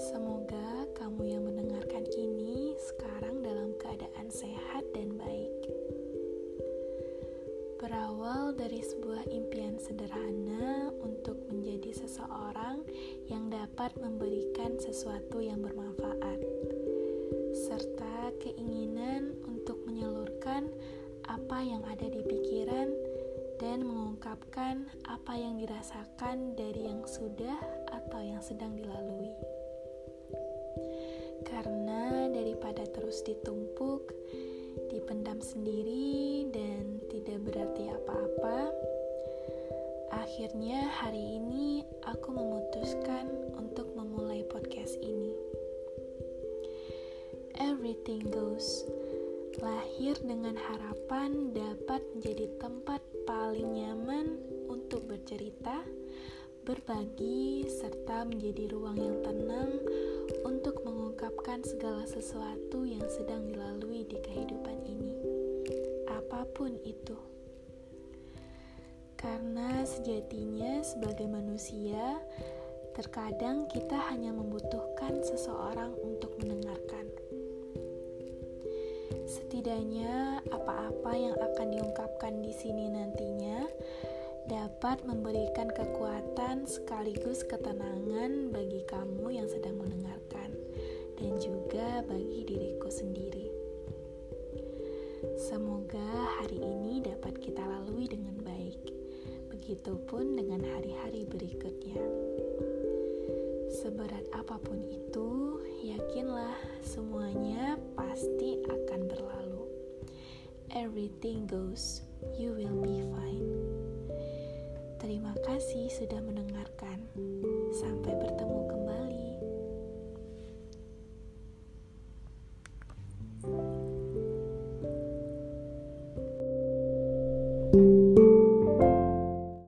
Semoga kamu yang mendengarkan ini sekarang dalam keadaan sehat dan baik. Berawal dari sebuah impian sederhana untuk menjadi seseorang yang dapat memberikan sesuatu yang bermanfaat, serta keinginan untuk menyalurkan apa yang ada di pikiran dan mengungkapkan apa yang dirasakan dari yang sudah atau yang sedang dilalui. Karena daripada terus ditumpuk, dipendam sendiri, dan tidak berarti apa-apa, akhirnya hari ini aku memutuskan untuk memulai podcast ini. Everything goes lahir dengan harapan dapat menjadi tempat paling nyaman untuk bercerita, berbagi, serta menjadi ruang yang tenang untuk mengungkapkan segala sesuatu yang sedang dilalui di kehidupan ini, apa pun itu. Karena sejatinya, sebagai manusia, terkadang kita hanya membutuhkan seseorang Setidaknya, apa-apa yang akan diungkapkan di sini nantinya dapat memberikan kekuatan sekaligus ketenangan bagi kamu yang sedang mendengarkan, dan juga bagi diriku sendiri. Semoga hari ini dapat kita lalui dengan baik, begitupun dengan hari-hari berikutnya. Seberat apa pun itu, yakinlah semuanya pasti. Everything goes, you will be fine. Terima kasih sudah mendengarkan. Sampai bertemu kembali.